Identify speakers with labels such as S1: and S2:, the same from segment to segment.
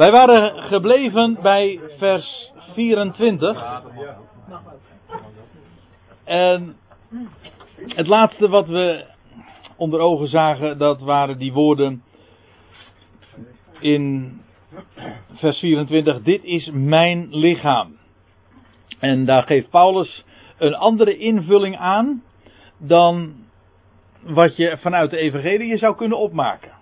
S1: Wij waren gebleven bij vers 24. En het laatste wat we onder ogen zagen, dat waren die woorden in vers 24. Dit is mijn lichaam. En daar geeft Paulus een andere invulling aan dan wat je vanuit de evangelie zou kunnen opmaken.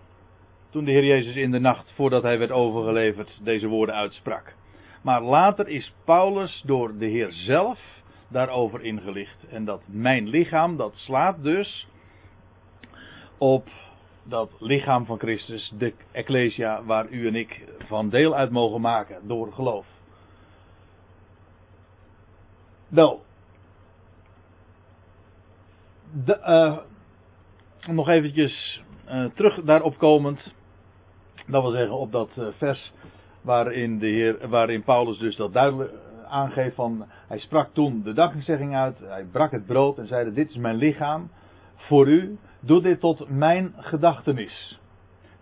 S1: Toen de Heer Jezus in de nacht voordat hij werd overgeleverd deze woorden uitsprak. Maar later is Paulus door de Heer zelf daarover ingelicht. En dat mijn lichaam, dat slaat dus op dat lichaam van Christus, de Ecclesia, waar u en ik van deel uit mogen maken door geloof. De, uh, nog eventjes uh, terug daarop komend. Dat wil zeggen op dat uh, vers waarin, de heer, waarin Paulus dus dat duidelijk aangeeft van... Hij sprak toen de dankzegging uit, hij brak het brood en zeide dit is mijn lichaam voor u. Doe dit tot mijn gedachtenis.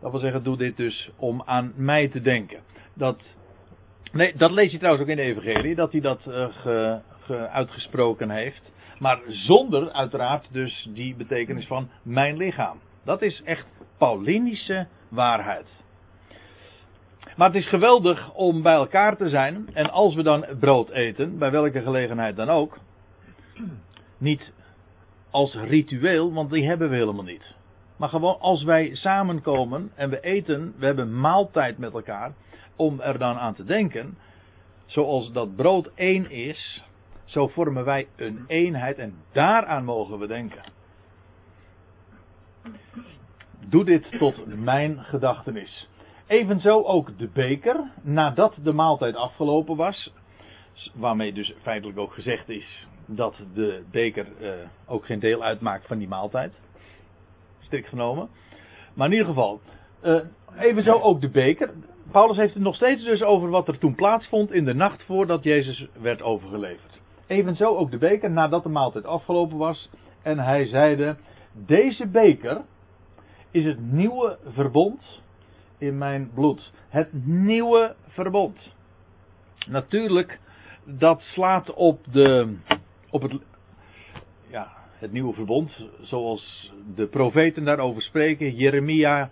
S1: Dat wil zeggen, doe dit dus om aan mij te denken. Dat, nee, dat lees je trouwens ook in de Evangelie, dat hij dat ge uitgesproken heeft. Maar zonder uiteraard dus die betekenis van mijn lichaam. Dat is echt Paulinische waarheid. Maar het is geweldig om bij elkaar te zijn. En als we dan brood eten, bij welke gelegenheid dan ook. Niet als ritueel, want die hebben we helemaal niet. Maar gewoon als wij samenkomen en we eten, we hebben maaltijd met elkaar. Om er dan aan te denken. Zoals dat brood één is, zo vormen wij een eenheid en daaraan mogen we denken. Doe dit tot mijn gedachtenis. Evenzo ook de beker, nadat de maaltijd afgelopen was, waarmee dus feitelijk ook gezegd is dat de beker uh, ook geen deel uitmaakt van die maaltijd. Strikt genomen. Maar in ieder geval, uh, evenzo ook de beker. Paulus heeft het nog steeds dus over wat er toen plaatsvond in de nacht voordat Jezus werd overgeleverd. Evenzo ook de beker nadat de maaltijd afgelopen was. En hij zeide, deze beker is het nieuwe verbond in mijn bloed. Het nieuwe verbond. Natuurlijk, dat slaat op, de, op het, ja, het nieuwe verbond, zoals de profeten daarover spreken. Jeremia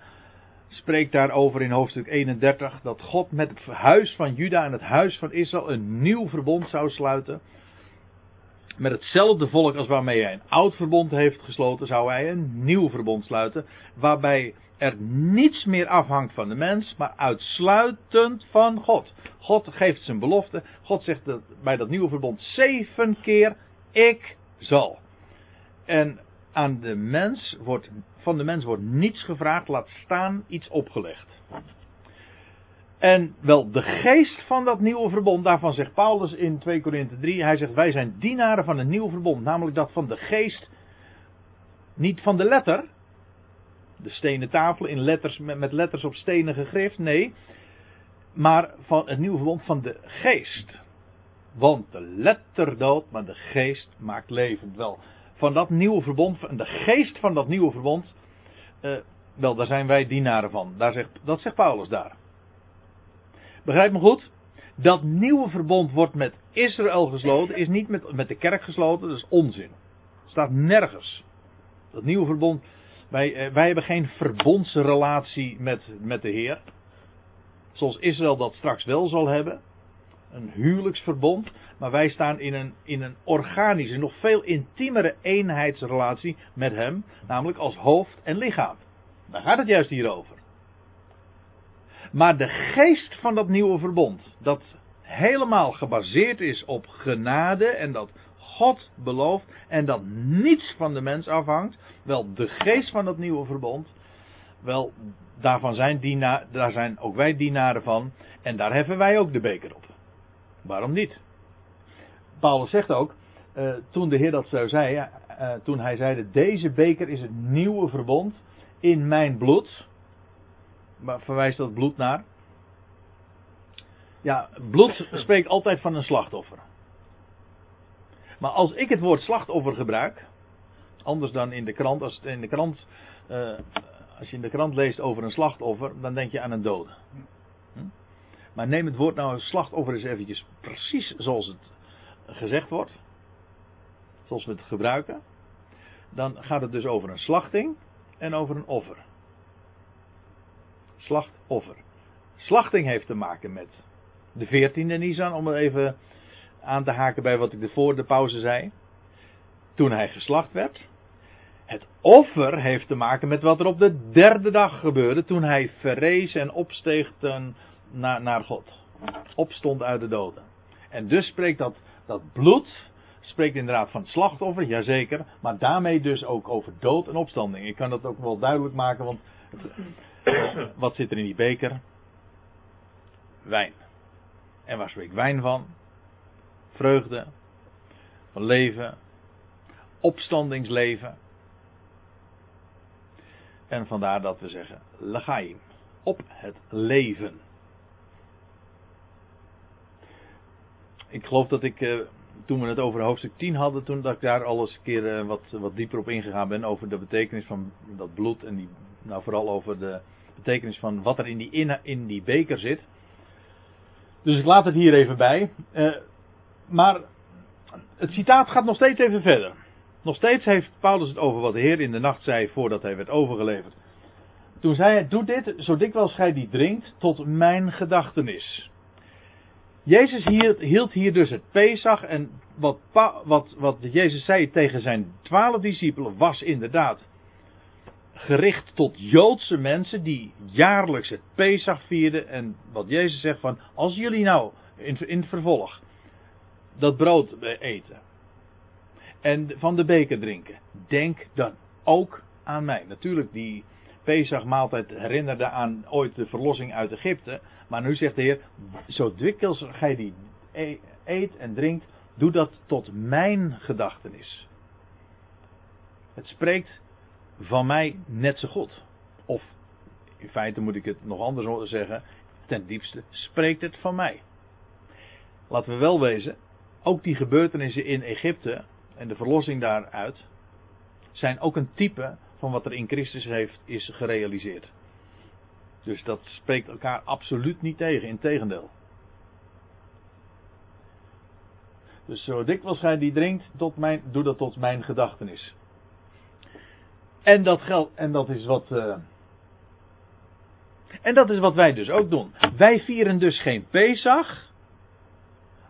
S1: spreekt daarover in hoofdstuk 31 dat God met het huis van Juda en het huis van Israël een nieuw verbond zou sluiten. Met hetzelfde volk als waarmee hij een oud verbond heeft gesloten, zou hij een nieuw verbond sluiten. Waarbij er niets meer afhangt van de mens, maar uitsluitend van God. God geeft zijn belofte. God zegt dat bij dat nieuwe verbond zeven keer: Ik zal. En aan de mens wordt, van de mens wordt niets gevraagd, laat staan iets opgelegd. En wel de geest van dat nieuwe verbond, daarvan zegt Paulus in 2 Korinthe 3, hij zegt wij zijn dienaren van een nieuw verbond, namelijk dat van de geest, niet van de letter, de stenen tafel in letters, met letters op stenen gegrift, nee, maar van het nieuwe verbond van de geest. Want de letter doodt, maar de geest maakt levend. Wel, van dat nieuwe verbond, van de geest van dat nieuwe verbond, uh, wel, daar zijn wij dienaren van. Daar zegt, dat zegt Paulus daar. Begrijp me goed? Dat nieuwe verbond wordt met Israël gesloten, is niet met, met de kerk gesloten, dat is onzin. Staat nergens. Dat nieuwe verbond, wij, eh, wij hebben geen verbondsrelatie met, met de Heer. Zoals Israël dat straks wel zal hebben. Een huwelijksverbond. Maar wij staan in een, in een organische, nog veel intiemere eenheidsrelatie met Hem. Namelijk als hoofd en lichaam. Daar gaat het juist hier over. Maar de geest van dat nieuwe verbond, dat helemaal gebaseerd is op genade en dat God belooft en dat niets van de mens afhangt, wel de geest van dat nieuwe verbond, wel daarvan zijn daar zijn ook wij dienaren van en daar heffen wij ook de beker op. Waarom niet? Paulus zegt ook, uh, toen de Heer dat zo zei, uh, toen hij zeide, deze beker is het nieuwe verbond in mijn bloed, Waar verwijst dat bloed naar? Ja, bloed spreekt altijd van een slachtoffer. Maar als ik het woord slachtoffer gebruik, anders dan in de krant, als, het in de krant, uh, als je in de krant leest over een slachtoffer, dan denk je aan een dode. Hm? Maar neem het woord nou slachtoffer eens eventjes precies zoals het gezegd wordt. Zoals we het gebruiken. Dan gaat het dus over een slachting en over een offer. Slachtoffer. Slachting heeft te maken met de veertiende Nisan, om even aan te haken bij wat ik voor de pauze zei. Toen hij geslacht werd. Het offer heeft te maken met wat er op de derde dag gebeurde. Toen hij verrees en opsteeg ten, naar, naar God. Opstond uit de doden. En dus spreekt dat, dat bloed. Spreekt inderdaad van slachtoffer, jazeker. Maar daarmee dus ook over dood en opstanding. Ik kan dat ook wel duidelijk maken, want. wat zit er in die beker? Wijn. En waar spreekt wijn van? Vreugde. Van leven. Opstandingsleven. En vandaar dat we zeggen legaim. Op het leven. Ik geloof dat ik, eh, toen we het over hoofdstuk 10 hadden, toen dat ik daar al eens een keer eh, wat, wat dieper op ingegaan ben over de betekenis van dat bloed en die, nou vooral over de betekenis van wat er in die, in, in die beker zit. Dus ik laat het hier even bij. Uh, maar het citaat gaat nog steeds even verder. Nog steeds heeft Paulus het over wat de Heer in de nacht zei voordat hij werd overgeleverd. Toen zei hij: Doe dit zo dikwijls gij die drinkt tot mijn gedachtenis. Jezus hield hier dus het Pesach en wat, wat, wat Jezus zei tegen zijn twaalf discipelen was inderdaad gericht tot Joodse mensen die jaarlijks het Pesach vierden. En wat Jezus zegt van, als jullie nou in, in het vervolg dat brood eten en van de beker drinken, denk dan ook aan mij. Natuurlijk, die Pesach maaltijd herinnerde aan ooit de verlossing uit Egypte. Maar nu zegt de Heer, zo dikwijls gij die e-, eet en drinkt, doe dat tot mijn gedachtenis. Het spreekt van mij net zo goed. Of in feite moet ik het nog anders zeggen. Ten diepste spreekt het van mij. Laten we wel wezen, ook die gebeurtenissen in Egypte en de verlossing daaruit zijn ook een type van wat er in Christus heeft is gerealiseerd. Dus dat spreekt elkaar absoluut niet tegen, in tegendeel. Dus zo dikwijls gij die drinkt, tot mijn, doe dat tot mijn gedachtenis. En dat geldt, en dat is wat. Uh, en dat is wat wij dus ook doen. Wij vieren dus geen Pesach.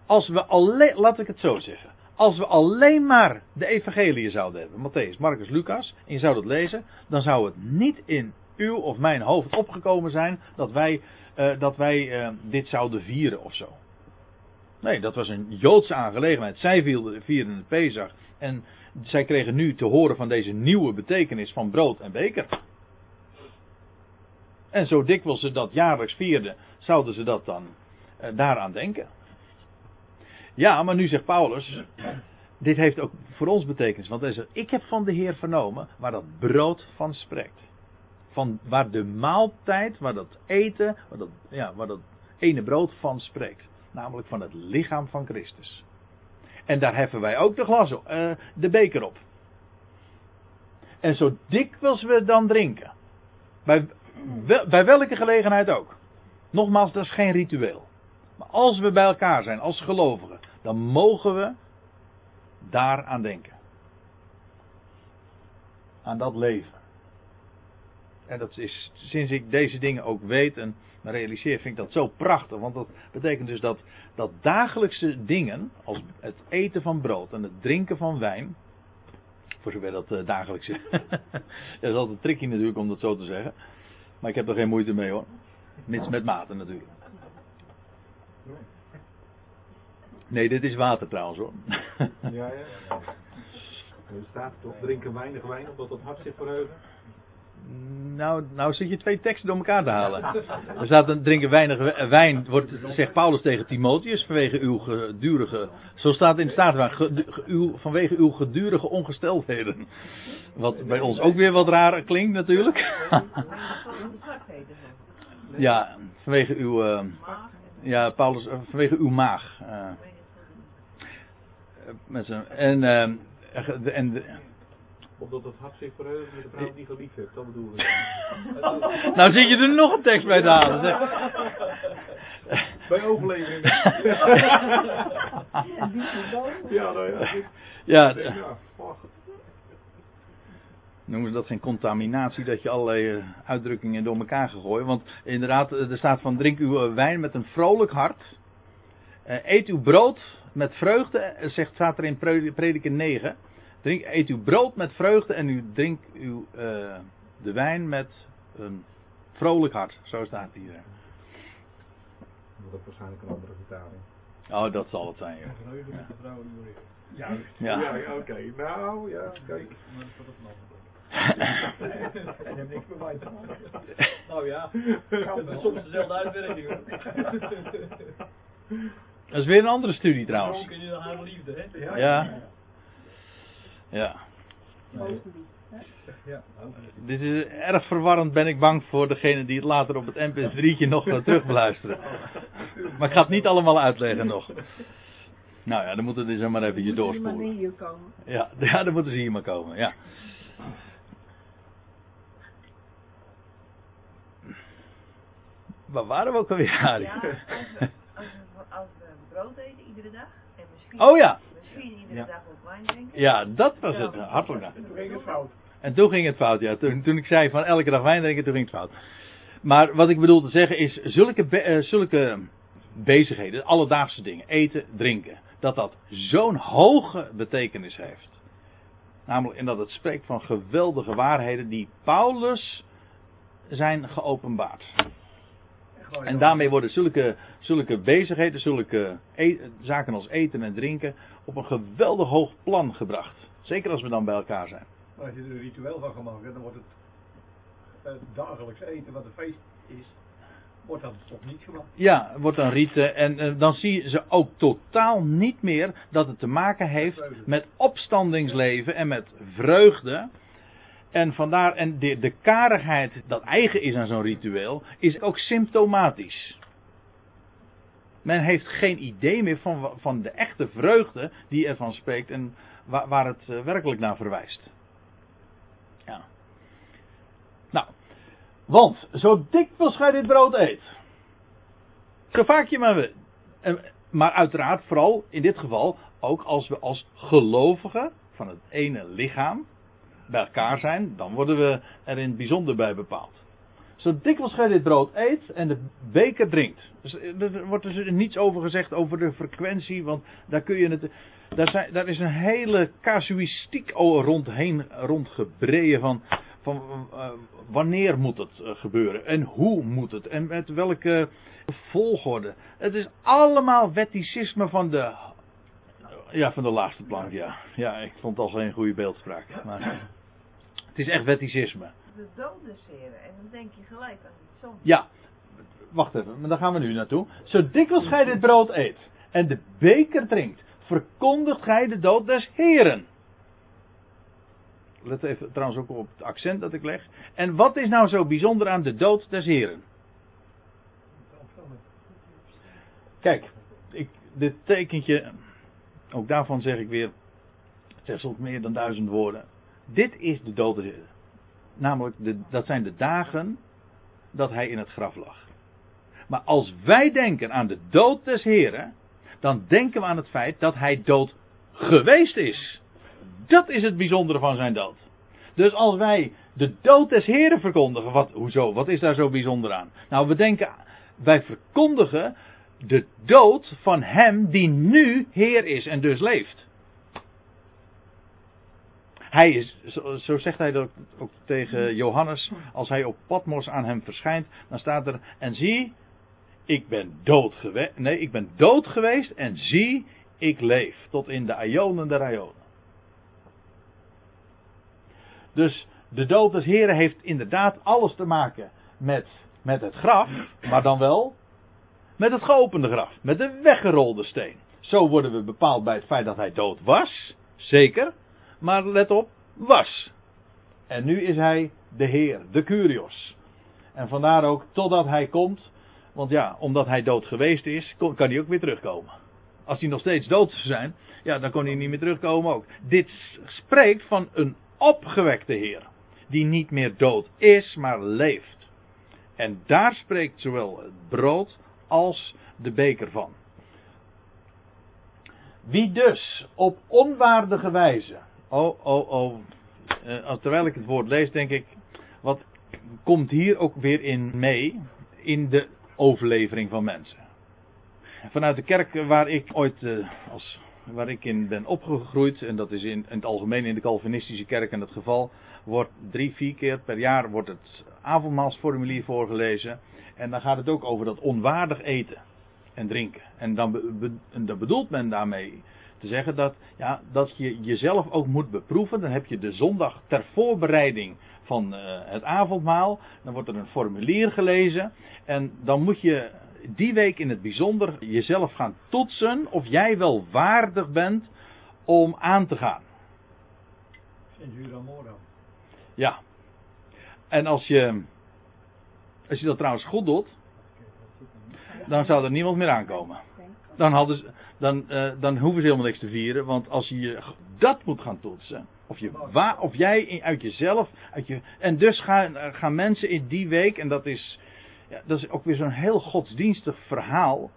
S1: Als we alleen, laat ik het zo zeggen. Als we alleen maar de evangelie zouden hebben, Matthäus, Marcus, Lucas, en je zou dat lezen, dan zou het niet in uw of mijn hoofd opgekomen zijn dat wij, uh, dat wij uh, dit zouden vieren of zo. Nee, dat was een Joodse aangelegenheid. Zij vierden het Pesach. En zij kregen nu te horen van deze nieuwe betekenis van brood en beker. En zo dikwijls ze dat jaarlijks vierden, zouden ze dat dan uh, daaraan denken. Ja, maar nu zegt Paulus, dit heeft ook voor ons betekenis. Want zegt, ik heb van de Heer vernomen waar dat brood van spreekt. Van waar de maaltijd, waar dat eten, waar dat, ja, waar dat ene brood van spreekt. Namelijk van het lichaam van Christus. En daar heffen wij ook de glas op, uh, de beker op. En zo dikwijls we dan drinken. Bij, bij welke gelegenheid ook. Nogmaals, dat is geen ritueel. Maar als we bij elkaar zijn, als gelovigen, dan mogen we daaraan denken. Aan dat leven. En dat is, sinds ik deze dingen ook weet en realiseer, vind ik dat zo prachtig. Want dat betekent dus dat, dat dagelijkse dingen, als het eten van brood en het drinken van wijn. Voor zover dat uh, dagelijks is. dat is altijd tricky natuurlijk om dat zo te zeggen. Maar ik heb er geen moeite mee hoor. Mits met mate natuurlijk. Nee, dit is water trouwens hoor. ja, ja.
S2: Er staat toch drinken weinig wijn omdat het hart zich verheugen.
S1: Nou, nou zit je twee teksten door elkaar te halen. Er staat een drinken weinig wijn, wordt, zegt Paulus tegen Timotheus, vanwege uw gedurige, zo staat in staat uw, vanwege uw gedurige ongesteldheden. Wat bij ons ook weer wat raar klinkt natuurlijk. Ja, vanwege uw, uh, ja Paulus, eh, vanwege uw maag. Uh, met zijn, en, uh, en
S2: omdat het hart zich verheugt met de vrouw die geliefd heeft, dat bedoel ik.
S1: nou zit je er nog een tekst bij te halen.
S2: Bij
S3: is dood.
S2: Ja, nou ja.
S1: Ja,
S2: Ja, ach,
S1: noemen ze dat geen contaminatie, dat je allerlei eh, uitdrukkingen door elkaar gegooid. Want inderdaad, eh, er staat van drink uw eh, wijn met een vrolijk hart. Eh, eet uw brood met vreugde, zegt, staat er in Pre- Prediker 9. Drink, eet uw brood met vreugde en u drinkt uw, eh, de wijn met een vrolijk hart. Zo staat het hier.
S2: Dat is waarschijnlijk een andere vertaling.
S1: Oh, dat zal het zijn. joh.
S4: Vreugde met de vrouwen die worden.
S2: Juist.
S1: Ja.
S2: Ja, ja, oké. Nou, ja, kijk.
S4: Maar dat is
S3: En heeft niks maken.
S4: Nou ja, het is soms dezelfde uitwerking hoor.
S1: Dat is weer een andere studie trouwens.
S4: Dronken in haar liefde, hè?
S1: Ja. Ja.
S4: Nou,
S1: Dit is erg verwarrend, ben ik bang voor degene die het later op het mp3'tje nog gaat terugbeluisteren. Maar ik ga het niet allemaal uitleggen nog. Nou ja, dan moeten we dus maar even je doorspoelen.
S3: hier komen.
S1: Ja, ja, dan moeten ze hier maar komen, ja. Waar waren we ook alweer, Harry?
S5: Ja, als we, als, we, als we brood eten iedere dag en misschien,
S1: Oh ja.
S5: misschien iedere
S1: Ja.
S5: dag ook wijn drinken.
S1: Ja, dat was het. Hartelijk dank.
S3: Toen ging het fout.
S1: En toen ging het fout, ja. Toen, toen ik zei van elke dag wijn drinken, toen ging het fout. Maar wat ik bedoel te zeggen is, zulke, be- eh, zulke bezigheden, alledaagse dingen, eten, drinken, dat dat zo'n hoge betekenis heeft. Namelijk, en dat het spreekt van geweldige waarheden die Paulus zijn geopenbaard. En daarmee worden zulke, zulke bezigheden, zulke e- zaken als eten en drinken, op een geweldig hoog plan gebracht. Zeker als we dan bij elkaar zijn.
S3: Maar als je er een ritueel van gaat maken, dan wordt het, het dagelijks eten wat een feest is, wordt dat toch niet gemaakt.
S1: Ja, wordt een rieten. En eh, dan zie je ze ook totaal niet meer dat het te maken heeft met opstandingsleven en met vreugde. En vandaar, en de, de karigheid dat eigen is aan zo'n ritueel, is ook symptomatisch. Men heeft geen idee meer van, van de echte vreugde die ervan spreekt en waar, het eh, werkelijk naar verwijst. Ja. Nou, want zo dikwijls gij dit brood eet, zo vaak je maar Maar uiteraard, vooral in dit geval, ook als we als gelovigen van het ene lichaam bij elkaar zijn, dan worden we er in het bijzonder bij bepaald. Zo dikwijls gij dit brood eet en de beker drinkt. Dus eh, er wordt dus niets over gezegd over de frequentie, want daar kun je het. Daar, zijn, daar is een hele casuïstiek rondheen rondgebreien van, van eh, wanneer moet het eh, gebeuren en hoe moet het en met welke volgorde. Het is allemaal wetticisme van de, ja, van de laagste plank, ja. Ja, ik vond het al geen goede beeldspraak. Maar het is echt wetticisme.
S5: De dodenseren en dan denk je gelijk aan iets soms.
S1: Ja, wacht even, maar daar gaan we nu naartoe. Zo dikwijls gij dit brood eet en de beker drinkt, verkondigt gij de dood des Heren. Let even trouwens ook op het accent dat ik leg. En wat is nou zo bijzonder aan de dood des Heren? Kijk, ik, dit tekentje, ook daarvan zeg ik weer, het zegt soms meer dan duizend woorden. Dit is de Heren. Namelijk, de, dat zijn de dagen dat hij in het graf lag. Maar als wij denken aan de dood des Heren, dan denken we aan het feit dat hij dood geweest is. Dat is het bijzondere van zijn dood. Dus als wij de dood des Heren verkondigen, wat, hoezo, wat is daar zo bijzonder aan? Nou, we denken, wij verkondigen de dood van hem die nu Heer is en dus leeft. Hij is, zo, zo zegt hij dat ook tegen Johannes, als hij op Patmos aan hem verschijnt, dan staat er, en zie, ik ben dood geweest, nee, ik ben dood geweest en zie, ik leef, tot in de Ionen der Ionen. Dus de dood des Heren heeft inderdaad alles te maken met, met het graf, maar dan wel met het geopende graf, met de weggerolde steen. Zo worden we bepaald bij het feit dat hij dood was, zeker, maar let op, was. En nu is hij de Heer, de Curios. En vandaar ook totdat hij komt, want ja, omdat hij dood geweest is, kan hij ook weer terugkomen. Als hij nog steeds dood zou zijn, ja, dan kon hij niet meer terugkomen ook. Dit spreekt van een opgewekte Heer, die niet meer dood is, maar leeft. En daar spreekt zowel het brood als de beker van. Wie dus op onwaardige wijze. Oh, oh, oh. eh, terwijl ik het woord lees, denk ik. Wat komt hier ook weer in mee? In de overlevering van mensen. Vanuit de kerk waar ik ooit. eh, als, waar ik in ben opgegroeid. En dat is in, in het algemeen in de Calvinistische kerk in het geval. Wordt drie, vier keer per jaar wordt het avondmaalsformulier voorgelezen. En dan gaat het ook over dat onwaardig eten en drinken. En dan, en dan bedoelt men daarmee te zeggen dat, ja, dat je jezelf ook moet beproeven. Dan heb je de zondag ter voorbereiding van eh, het avondmaal. Dan wordt er een formulier gelezen. En dan moet je die week in het bijzonder jezelf gaan toetsen of jij wel waardig bent om aan te gaan. Ja. En als je, als je dat trouwens goed doet, dan zou er niemand meer aankomen. Dan, hadden ze, dan, eh, dan hoeven ze helemaal niks te vieren, want als je dat moet gaan toetsen, of, je, wa- of jij uit jezelf, uit je, en dus gaan, gaan mensen in die week, en dat is, ja, dat is ook weer zo'n heel godsdienstig verhaal,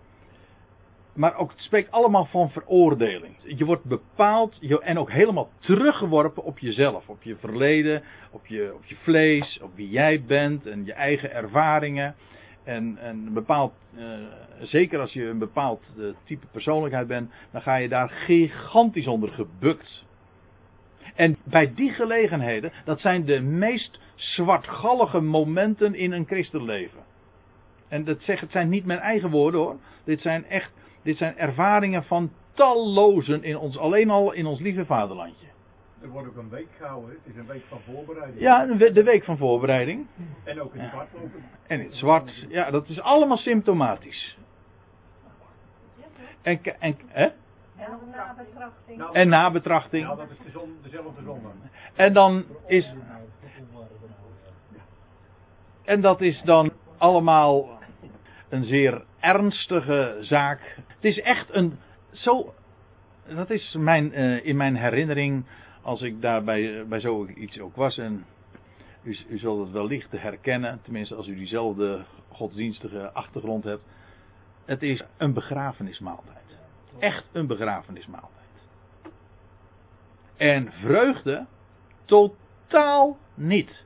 S1: maar ook, het spreekt allemaal van veroordeling. Je wordt bepaald en ook helemaal teruggeworpen op jezelf. Op je verleden, op je, op je vlees, op wie jij bent en je eigen ervaringen. En, en bepaald, eh, zeker als je een bepaald eh, type persoonlijkheid bent, dan ga je daar gigantisch onder gebukt. En bij die gelegenheden, dat zijn de meest zwartgallige momenten in een christenleven. En dat zeg, het zijn niet mijn eigen woorden hoor. Dit zijn echt, dit zijn ervaringen van tallozen in ons, alleen al in ons lieve vaderlandje.
S3: Er wordt ook een week gehouden. Het is een week van voorbereiding.
S1: Ja, de we- de week van voorbereiding.
S3: En ook in het zwart lopen.
S1: En in het zwart. Ja, dat is allemaal symptomatisch. En, en, hè?
S5: En nog een nabetrachting.
S3: Nou,
S1: en nabetrachting.
S3: Nou, dat is de zon, dezelfde zonde.
S1: En dan is. En dat is dan allemaal een zeer ernstige zaak. Het is echt een. Zo. Dat is mijn, eh, in mijn herinnering. Als ik daar bij, bij zoiets ook was. En u, u zult het wellicht herkennen. Tenminste, als u diezelfde godsdienstige achtergrond hebt. Het is een begrafenismaaltijd. Echt een begrafenismaaltijd. En vreugde totaal niet.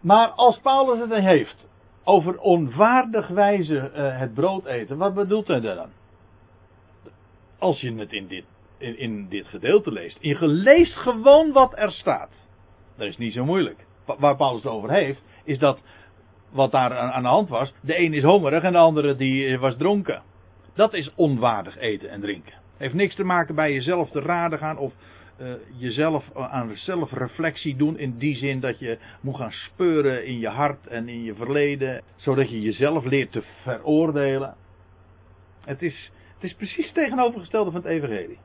S1: Maar als Paulus het dan heeft over onwaardig wijze eh, het brood eten, wat bedoelt hij dan? Als je het in dit, in, dit gedeelte leest. Je leest gewoon wat er staat. Dat is niet zo moeilijk. Wa- Waar Paulus het over heeft, is dat wat daar aan, aan de hand was. De een is hongerig en de andere die eh, was dronken. Dat is onwaardig eten en drinken. Heeft niks te maken bij jezelf te raden gaan of eh, jezelf eh, aan zelfreflectie doen in die zin dat je moet gaan speuren in je hart en in je verleden, zodat je jezelf leert te veroordelen. Het is, het is precies het tegenovergestelde van het evangelie.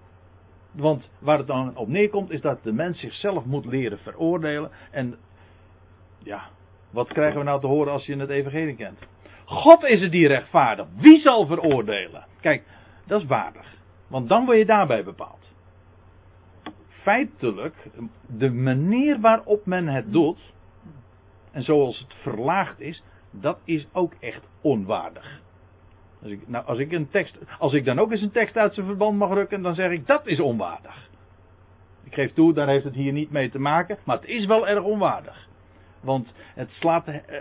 S1: Want waar het dan op neerkomt is dat de mens zichzelf moet leren veroordelen. En ja, wat krijgen we nou te horen als je het evangelie kent? God is het die rechtvaardig. Wie zal veroordelen? Kijk, dat is waardig. Want dan word je daarbij bepaald. Feitelijk, de manier waarop men het doet, en zoals het verlaagd is, dat is ook echt onwaardig. Als ik, nou, als ik, een tekst, als ik dan ook eens een tekst uit zijn verband mag rukken, dan zeg ik dat is onwaardig. Ik geef toe, daar heeft het hier niet mee te maken, maar het is wel erg onwaardig. Want het slaat eh,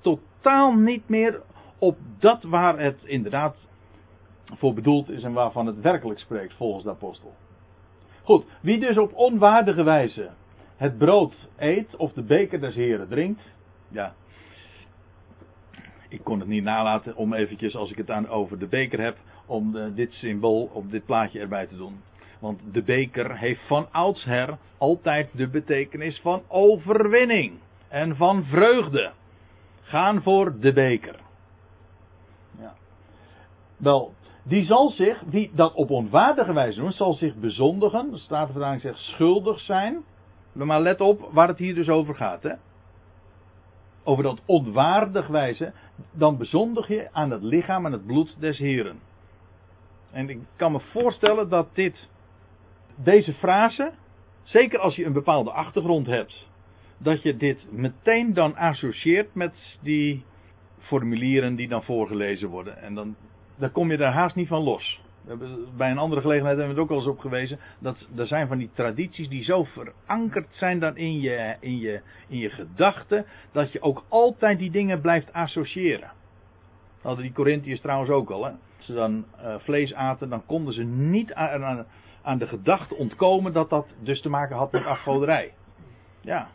S1: totaal niet meer op dat waar het inderdaad voor bedoeld is en waarvan het werkelijk spreekt volgens de apostel. Goed, wie dus op onwaardige wijze het brood eet of de beker des heren drinkt, ja, ik kon het niet nalaten om eventjes, als ik het aan over de beker heb, om de, dit symbool op dit plaatje erbij te doen. Want de beker heeft van oudsher altijd de betekenis van overwinning en van vreugde. Gaan voor de beker. Ja. Wel, die zal zich, wie dat op onwaardige wijze doet, zal zich bezondigen. De Statenvertaling zegt schuldig zijn. Maar let op waar het hier dus over gaat. Hè? Over dat onwaardig wijze. Dan bezondig je aan het lichaam en het bloed des Heren. En ik kan me voorstellen dat dit, deze frase, zeker als je een bepaalde achtergrond hebt, dat je dit meteen dan associeert met die formulieren die dan voorgelezen worden. En dan, dan kom je daar haast niet van los. Bij een andere gelegenheid hebben we het ook al eens op gewezen. Dat er zijn van die tradities die zo verankerd zijn dan in je, in je, in je gedachten. Dat je ook altijd die dingen blijft associëren. Dat hadden die Corinthiërs trouwens ook al. Hè? Als ze dan eh, vlees aten, dan konden ze niet aan, aan, aan de gedachte ontkomen dat dat dus te maken had met afgoderij. Ja,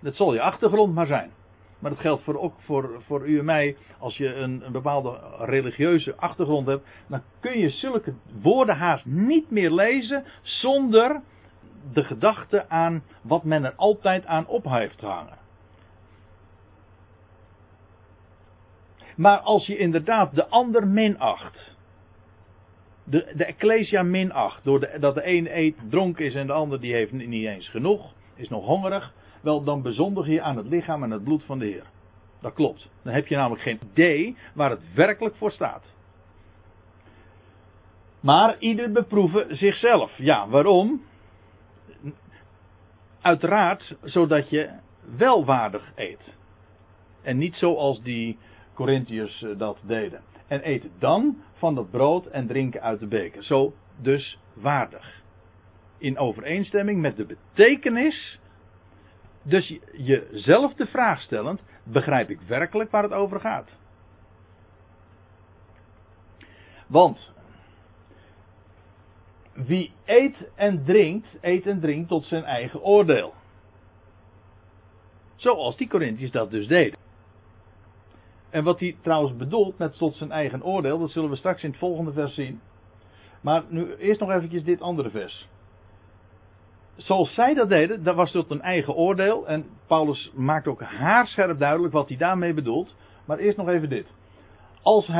S1: dat zal je achtergrond maar zijn. Maar dat geldt voor, ook voor, voor u en mij. Als je een, een bepaalde religieuze achtergrond hebt. Dan kun je zulke woorden haast niet meer lezen. Zonder de gedachte aan wat men er altijd aan op heeft gehangen. Maar als je inderdaad de ander minacht. De, de Ecclesia minacht. Door de, dat de een eet dronken is en de ander die heeft niet eens genoeg. Is nog hongerig wel dan bezondig je aan het lichaam en het bloed van de Heer. Dat klopt. Dan heb je namelijk geen idee waar het werkelijk voor staat. Maar ieder beproeven zichzelf. Ja, waarom? Uiteraard zodat je wel waardig eet. En niet zoals die Corinthiërs eh, dat deden. En eet dan van dat brood en drinken uit de beker. Zo dus waardig. In overeenstemming met de betekenis dus jezelf de vraag stellend, begrijp ik werkelijk waar het over gaat? Want wie eet en drinkt, eet en drinkt tot zijn eigen oordeel. Zoals die Corinthiërs dat dus deden. En wat hij trouwens bedoelt met tot zijn eigen oordeel, dat zullen we straks in het volgende vers zien. Maar nu eerst nog eventjes dit andere vers zoals zij dat deden, dat was tot een eigen oordeel. En Paulus maakt ook haarscherp duidelijk wat hij daarmee bedoelt. Maar eerst nog even dit. Als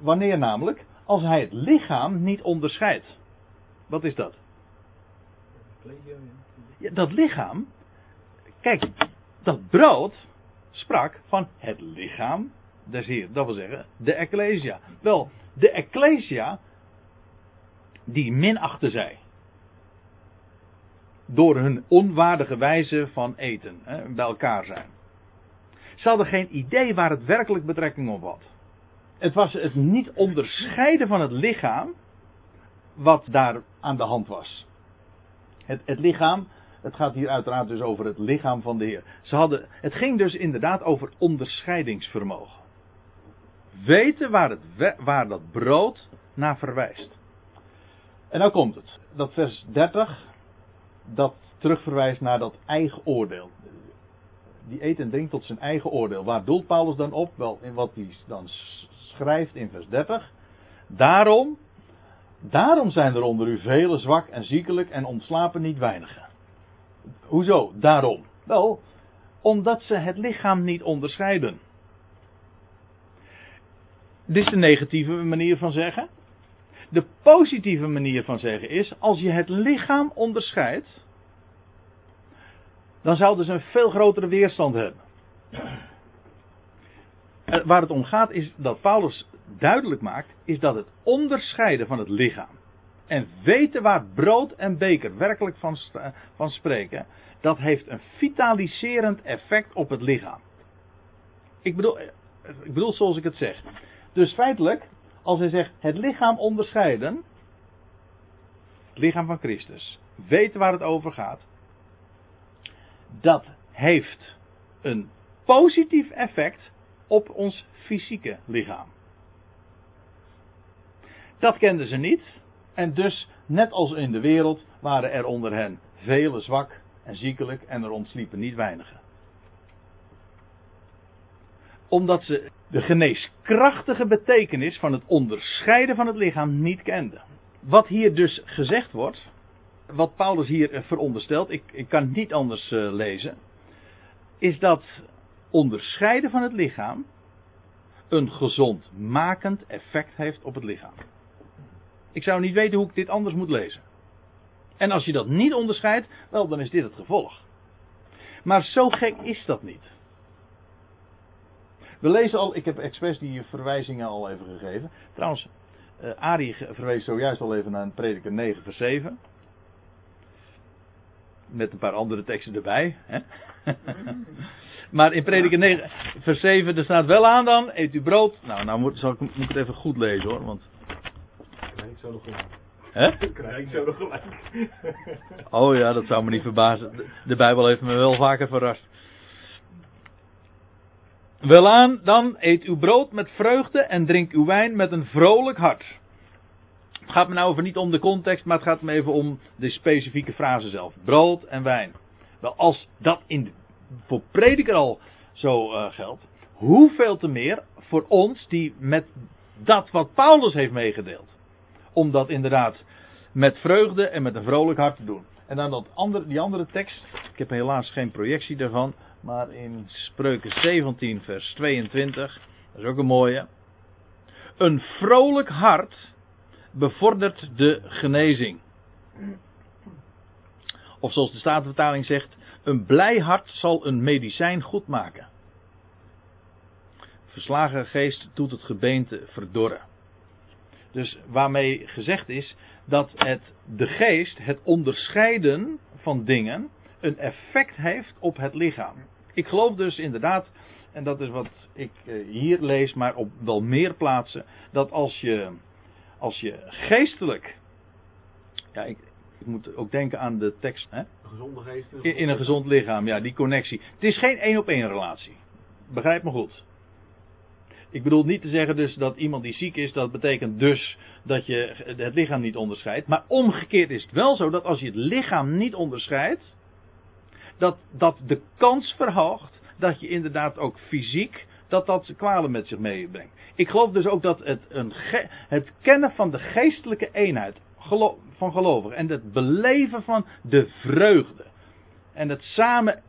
S1: wanneer namelijk? Als hij het lichaam niet onderscheidt. Wat is dat? Ja, dat lichaam. Kijk, dat brood sprak van het lichaam des Heer. Dat wil zeggen, de Ecclesia. Wel, de Ecclesia, die minachtte zij door hun onwaardige wijze van eten, hè, bij elkaar zijn. Ze hadden geen idee waar het werkelijk betrekking op had. Het was het niet onderscheiden van het lichaam wat daar aan de hand was. Het, het lichaam, het gaat hier uiteraard dus over het lichaam van de Heer. Ze hadden, het ging dus inderdaad over onderscheidingsvermogen. Weten waar, het, waar dat brood naar verwijst. En nou komt het. Dat vers 30, dat terugverwijst naar dat eigen oordeel. Die eet en drinkt tot zijn eigen oordeel. Waar doelt Paulus dan op? Wel, in wat hij dan schrijft in vers 30. Daarom, daarom zijn er onder u velen zwak en ziekelijk en ontslapen niet weinigen. Hoezo? Daarom. Wel, omdat ze het lichaam niet onderscheiden. Dit is de negatieve manier van zeggen. De positieve manier van zeggen is, als je het lichaam onderscheidt, dan zouden ze een veel grotere weerstand hebben. Waar het om gaat is dat Paulus duidelijk maakt, is dat het onderscheiden van het lichaam en weten waar brood en beker werkelijk van, van spreken, dat heeft een vitaliserend effect op het lichaam. Ik bedoel, ik bedoel zoals ik het zeg. Dus feitelijk, als hij zegt het lichaam onderscheiden, het lichaam van Christus, weten waar het over gaat, dat heeft een positief effect op ons fysieke lichaam. Dat kenden ze niet. En dus, net als in de wereld, waren er onder hen vele zwak en ziekelijk en er ontsliepen niet weinigen. Omdat ze de geneeskrachtige betekenis van het onderscheiden van het lichaam niet kenden. Wat hier dus gezegd wordt, wat Paulus hier veronderstelt, ik, ik kan het niet anders uh, lezen, is dat onderscheiden van het lichaam een gezondmakend effect heeft op het lichaam. Ik zou niet weten hoe ik dit anders moet lezen. En als je dat niet onderscheidt, wel, dan is dit het gevolg. Maar zo gek is dat niet. We lezen al, ik heb expres die verwijzingen al even gegeven. Trouwens, uh, Arie verwees zojuist al even naar prediker 9 vers 7. Met een paar andere teksten erbij. Hè? maar in prediker 9, vers 7, er staat wel aan dan, eet u brood. Nou, nou moet, zal ik, moet ik het even goed lezen hoor, want...
S2: Krijg ik zo nog gelijk.
S1: Hè?
S2: Krijg ik zo nog gelijk.
S1: Oh ja, dat zou me niet verbazen. De, de Bijbel heeft me wel vaker verrast. Welaan, dan eet uw brood met vreugde en drink uw wijn met een vrolijk hart. Het gaat me nou even niet om de context, maar het gaat me even om de specifieke frase zelf. Brood en wijn. Wel, als dat in de, voor prediker al zo eh, geldt, hoeveel te meer voor ons die met dat wat Paulus heeft meegedeeld. Om dat inderdaad met vreugde en met een vrolijk hart te doen. En dan dat andere, die andere tekst, ik heb helaas geen projectie daarvan, maar in Spreuken 17 vers 22, dat is ook een mooie. Een vrolijk hart bevordert de genezing. Of zoals de Statenvertaling zegt, een blij hart zal een medicijn goed maken. Verslagen geest doet het gebeente verdorren. Dus waarmee gezegd is dat het, de geest, het onderscheiden van dingen, een effect heeft op het lichaam. Ik geloof dus inderdaad, en dat is wat ik eh, hier lees, maar op wel meer plaatsen, dat als je, als je geestelijk, ja, ik, ik moet ook denken aan de tekst, hè?
S2: Een gezonde geest.
S1: In, in een gezond lichaam, ja, die connectie. Het is geen één op één relatie. Begrijp me goed. Ik bedoel niet te zeggen dus dat iemand die ziek is, dat betekent dus dat je het lichaam niet onderscheidt. Maar omgekeerd is het wel zo dat als je het lichaam niet onderscheidt, dat dat de kans verhoogt dat je inderdaad ook fysiek dat dat kwalen met zich meebrengt. Ik geloof dus ook dat het, een het kennen van de geestelijke eenheid van gelovigen en het beleven van de vreugde en het samen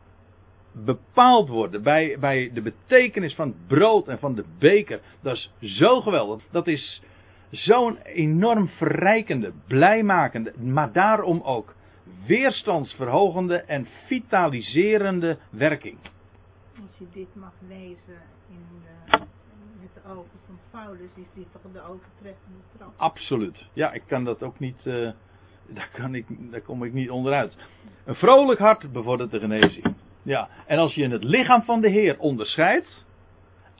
S1: bepaald worden bij, bij de betekenis van het brood en van de beker, dat is zo geweldig. Dat is zo'n enorm verrijkende, blijmakende, maar daarom ook weerstandsverhogende en vitaliserende werking.
S6: Als je dit mag lezen in de, met de ogen van Paulus, is dit toch de overtreffende trap?
S1: Absoluut. Ja, ik kan dat ook niet. Uh, daar, kan ik, daar kom ik niet onderuit. Een vrolijk hart bevordert de genezing. Ja, en als je in het lichaam van de Heer onderscheidt,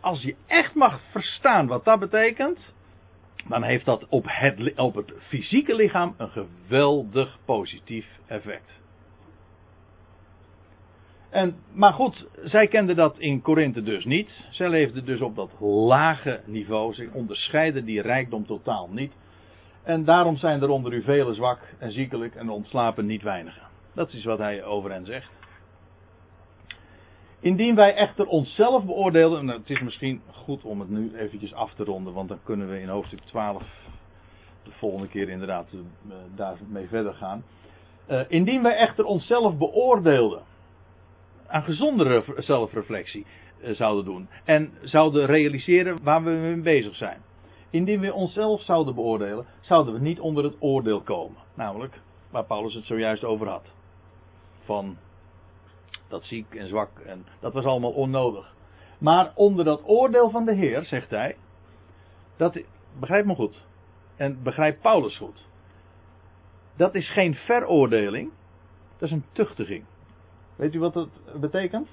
S1: als je echt mag verstaan wat dat betekent, dan heeft dat op het, op het fysieke lichaam een geweldig positief effect. En, maar goed, zij kenden dat in Korinthe dus niet. Zij leefden dus op dat lage niveau. Ze onderscheiden die rijkdom totaal niet. En daarom zijn er onder u velen zwak en ziekelijk en ontslapen niet weinigen. Dat is wat hij over hen zegt. Indien wij echter onszelf beoordeelden, nou, het is misschien goed om het nu eventjes af te ronden, want dan kunnen we in hoofdstuk 12 de volgende keer inderdaad uh, daarmee verder gaan. Uh, indien wij echter onszelf beoordeelden, aan gezondere zelfreflectie uh, zouden doen en zouden realiseren waar we mee bezig zijn. Indien we onszelf zouden beoordelen, zouden we niet onder het oordeel komen. Namelijk waar Paulus het zojuist over had. Van dat ziek en zwak en dat was allemaal onnodig. Maar onder dat oordeel van de Heer, zegt hij, dat, begrijp me goed, en begrijp Paulus goed, dat is geen veroordeling, dat is een tuchtiging. Weet u wat dat betekent?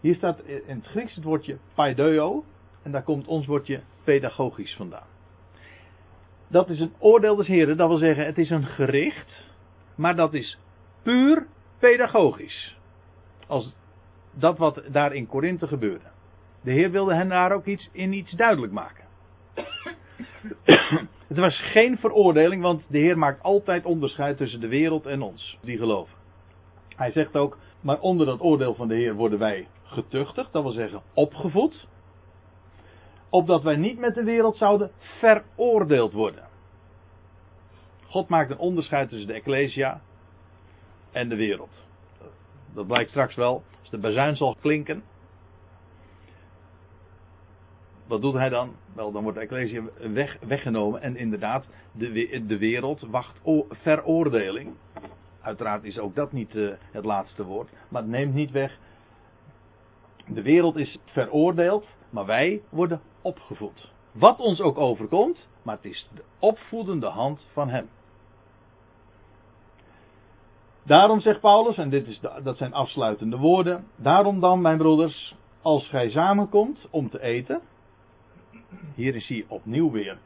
S1: Hier staat in het Grieks het woordje paideo, en daar komt ons woordje pedagogisch vandaan. Dat is een oordeel des Heren, dat wil zeggen, het is een gericht, maar dat is puur pedagogisch als dat wat daar in Korinthe gebeurde. De Heer wilde hen daar ook iets, in iets duidelijk maken. Het was geen veroordeling, want de Heer maakt altijd onderscheid tussen de wereld en ons, die geloven. Hij zegt ook, maar onder dat oordeel van de Heer worden wij getuchtigd, dat wil zeggen opgevoed, opdat wij niet met de wereld zouden veroordeeld worden. God maakt een onderscheid tussen de Ecclesia en de wereld. Dat blijkt straks wel. Als de bazuin zal klinken. Wat doet hij dan? Wel, dan wordt de Ecclesia weg, weggenomen. En inderdaad, de, de wereld wacht veroordeling. Uiteraard is ook dat niet uh, het laatste woord. Maar het neemt niet weg. De wereld is veroordeeld. Maar wij worden opgevoed. Wat ons ook overkomt. Maar het is de opvoedende hand van hem. Daarom zegt Paulus, en dit is dat zijn afsluitende woorden. Daarom dan, mijn broeders, als gij samenkomt om te eten. Hier zie je opnieuw weer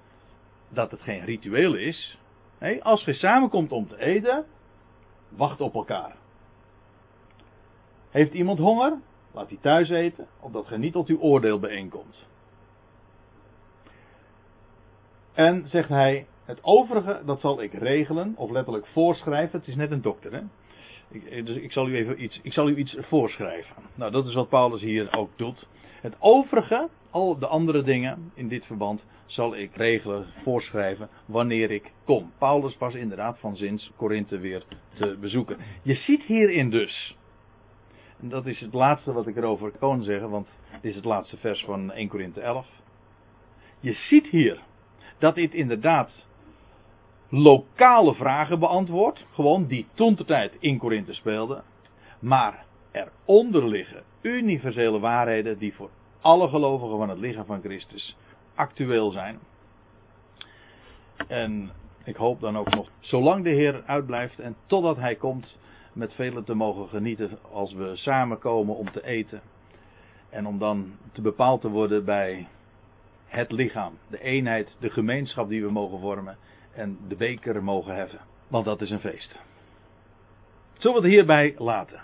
S1: dat het geen ritueel is. Als gij samenkomt om te eten, wacht op elkaar. Heeft iemand honger? Laat hij thuis eten, opdat gij niet tot uw oordeel bijeenkomt. En zegt hij, het overige, dat zal ik regelen, of letterlijk voorschrijven. Het is net een dokter, hè. Ik, dus ik zal u even iets, ik zal u iets voorschrijven. Nou, dat is wat Paulus hier ook doet. Het overige, al de andere dingen in dit verband, zal ik regelen, voorschrijven, wanneer ik kom. Paulus was inderdaad van zins Korinthe weer te bezoeken. Je ziet hierin dus, en dat is het laatste wat ik erover kan zeggen, want dit is het laatste vers van 1 Korinthe 11. Je ziet hier dat dit inderdaad lokale vragen beantwoordt, gewoon die toen in Korinthe speelden, maar eronder liggen universele waarheden die voor alle gelovigen van het lichaam van Christus actueel zijn. En ik hoop dan ook nog, zolang de Heer uitblijft en totdat Hij komt, met velen te mogen genieten als we samenkomen om te eten. En om dan te bepaald te worden bij het lichaam, de eenheid, de gemeenschap die we mogen vormen en de beker mogen heffen. Want dat is een feest. Zullen we het hierbij laten?